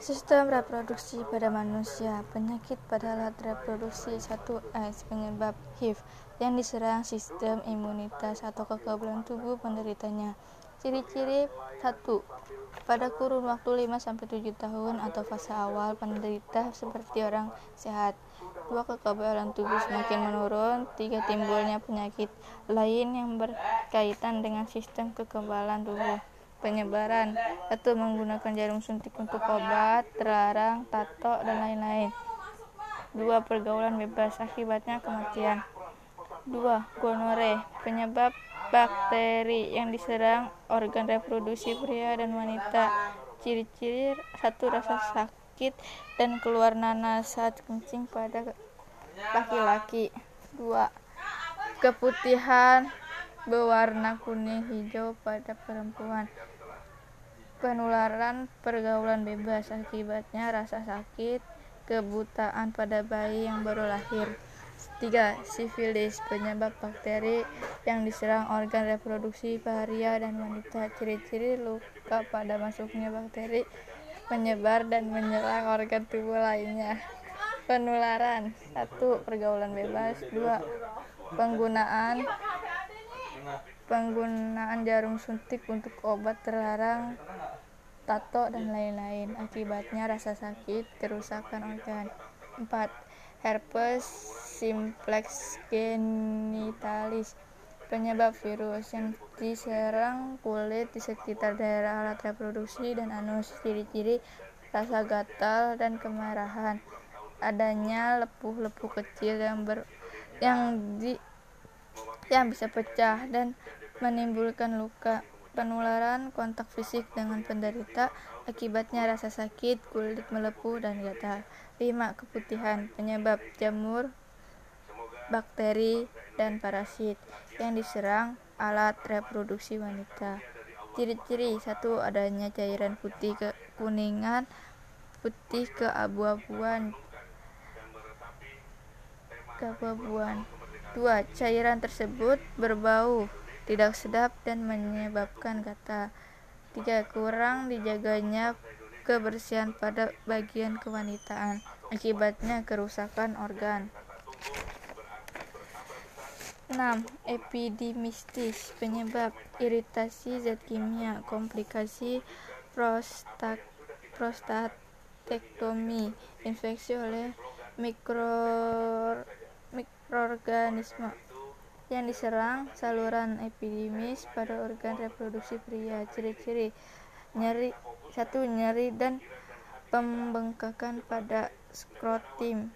Sistem reproduksi pada manusia Penyakit pada alat reproduksi 1S penyebab HIV yang diserang sistem imunitas atau kekebalan tubuh penderitanya. Ciri-ciri 1. Pada kurun waktu 5-7 tahun atau fase awal penderita seperti orang sehat. 2. Kekebalan tubuh semakin menurun. 3. Timbulnya penyakit lain yang berkaitan dengan sistem kekebalan tubuh penyebaran atau menggunakan jarum suntik untuk obat terlarang tato dan lain-lain. Dua pergaulan bebas akibatnya kematian. Dua gonore penyebab bakteri yang diserang organ reproduksi pria dan wanita. Ciri-ciri satu rasa sakit dan keluar nanas saat kencing pada laki-laki. Dua keputihan berwarna kuning hijau pada perempuan penularan pergaulan bebas akibatnya rasa sakit kebutaan pada bayi yang baru lahir 3. Sifilis penyebab bakteri yang diserang organ reproduksi pria dan wanita ciri-ciri luka pada masuknya bakteri menyebar dan menyerang organ tubuh lainnya penularan 1. pergaulan bebas 2. penggunaan penggunaan jarum suntik untuk obat terlarang, tato, dan lain-lain. Akibatnya rasa sakit, kerusakan organ. 4. Herpes simplex genitalis penyebab virus yang diserang kulit di sekitar daerah alat reproduksi dan anus. Ciri-ciri rasa gatal dan kemarahan. Adanya lepuh-lepuh kecil yang ber yang di yang bisa pecah dan menimbulkan luka, penularan kontak fisik dengan penderita, akibatnya rasa sakit, kulit melepuh, dan gatal. 5. Keputihan, penyebab jamur, bakteri, dan parasit yang diserang alat reproduksi wanita. Ciri-ciri satu adanya cairan putih ke kuningan, putih ke abu-abuan, keabu-abuan. Dua, cairan tersebut berbau tidak sedap dan menyebabkan gatal. Tiga, kurang dijaganya kebersihan pada bagian kewanitaan. Akibatnya kerusakan organ. 6. Epidemistis penyebab iritasi zat kimia, komplikasi prostat prostatektomi, infeksi oleh mikro mikroorganisme yang diserang saluran epidemis pada organ reproduksi pria. Ciri-ciri nyeri satu nyeri dan pembengkakan pada skrotim.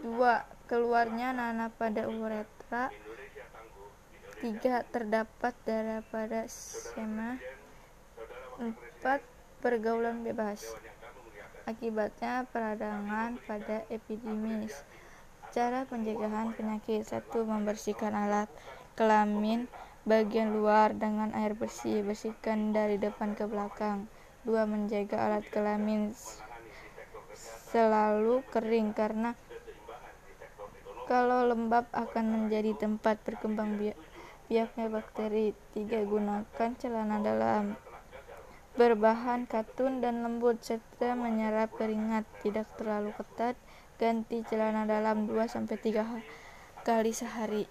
Dua keluarnya nanah pada uretra. Tiga terdapat darah pada sema. Empat pergaulan bebas. Akibatnya peradangan pada epidemis. Cara pencegahan penyakit 1. Membersihkan alat kelamin bagian luar dengan air bersih, bersihkan dari depan ke belakang. 2. Menjaga alat kelamin selalu kering karena kalau lembab akan menjadi tempat berkembang biaknya bakteri. 3. Gunakan celana dalam berbahan katun dan lembut serta menyerap keringat, tidak terlalu ketat ganti celana dalam 2-3 kali sehari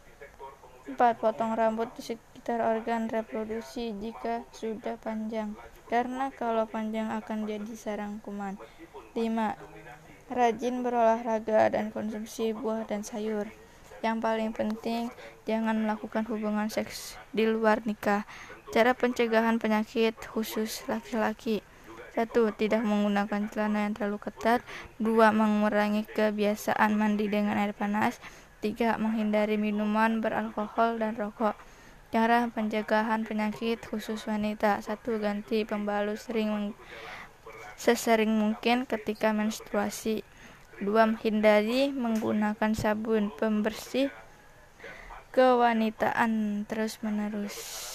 4. Potong rambut di sekitar organ reproduksi jika sudah panjang karena kalau panjang akan jadi sarang kuman 5. Rajin berolahraga dan konsumsi buah dan sayur yang paling penting jangan melakukan hubungan seks di luar nikah cara pencegahan penyakit khusus laki-laki satu, tidak menggunakan celana yang terlalu ketat. Dua, mengurangi kebiasaan mandi dengan air panas. Tiga, menghindari minuman beralkohol dan rokok. Cara pencegahan penyakit khusus wanita. Satu, ganti pembalut sering sesering mungkin ketika menstruasi. Dua, menghindari menggunakan sabun pembersih kewanitaan terus-menerus.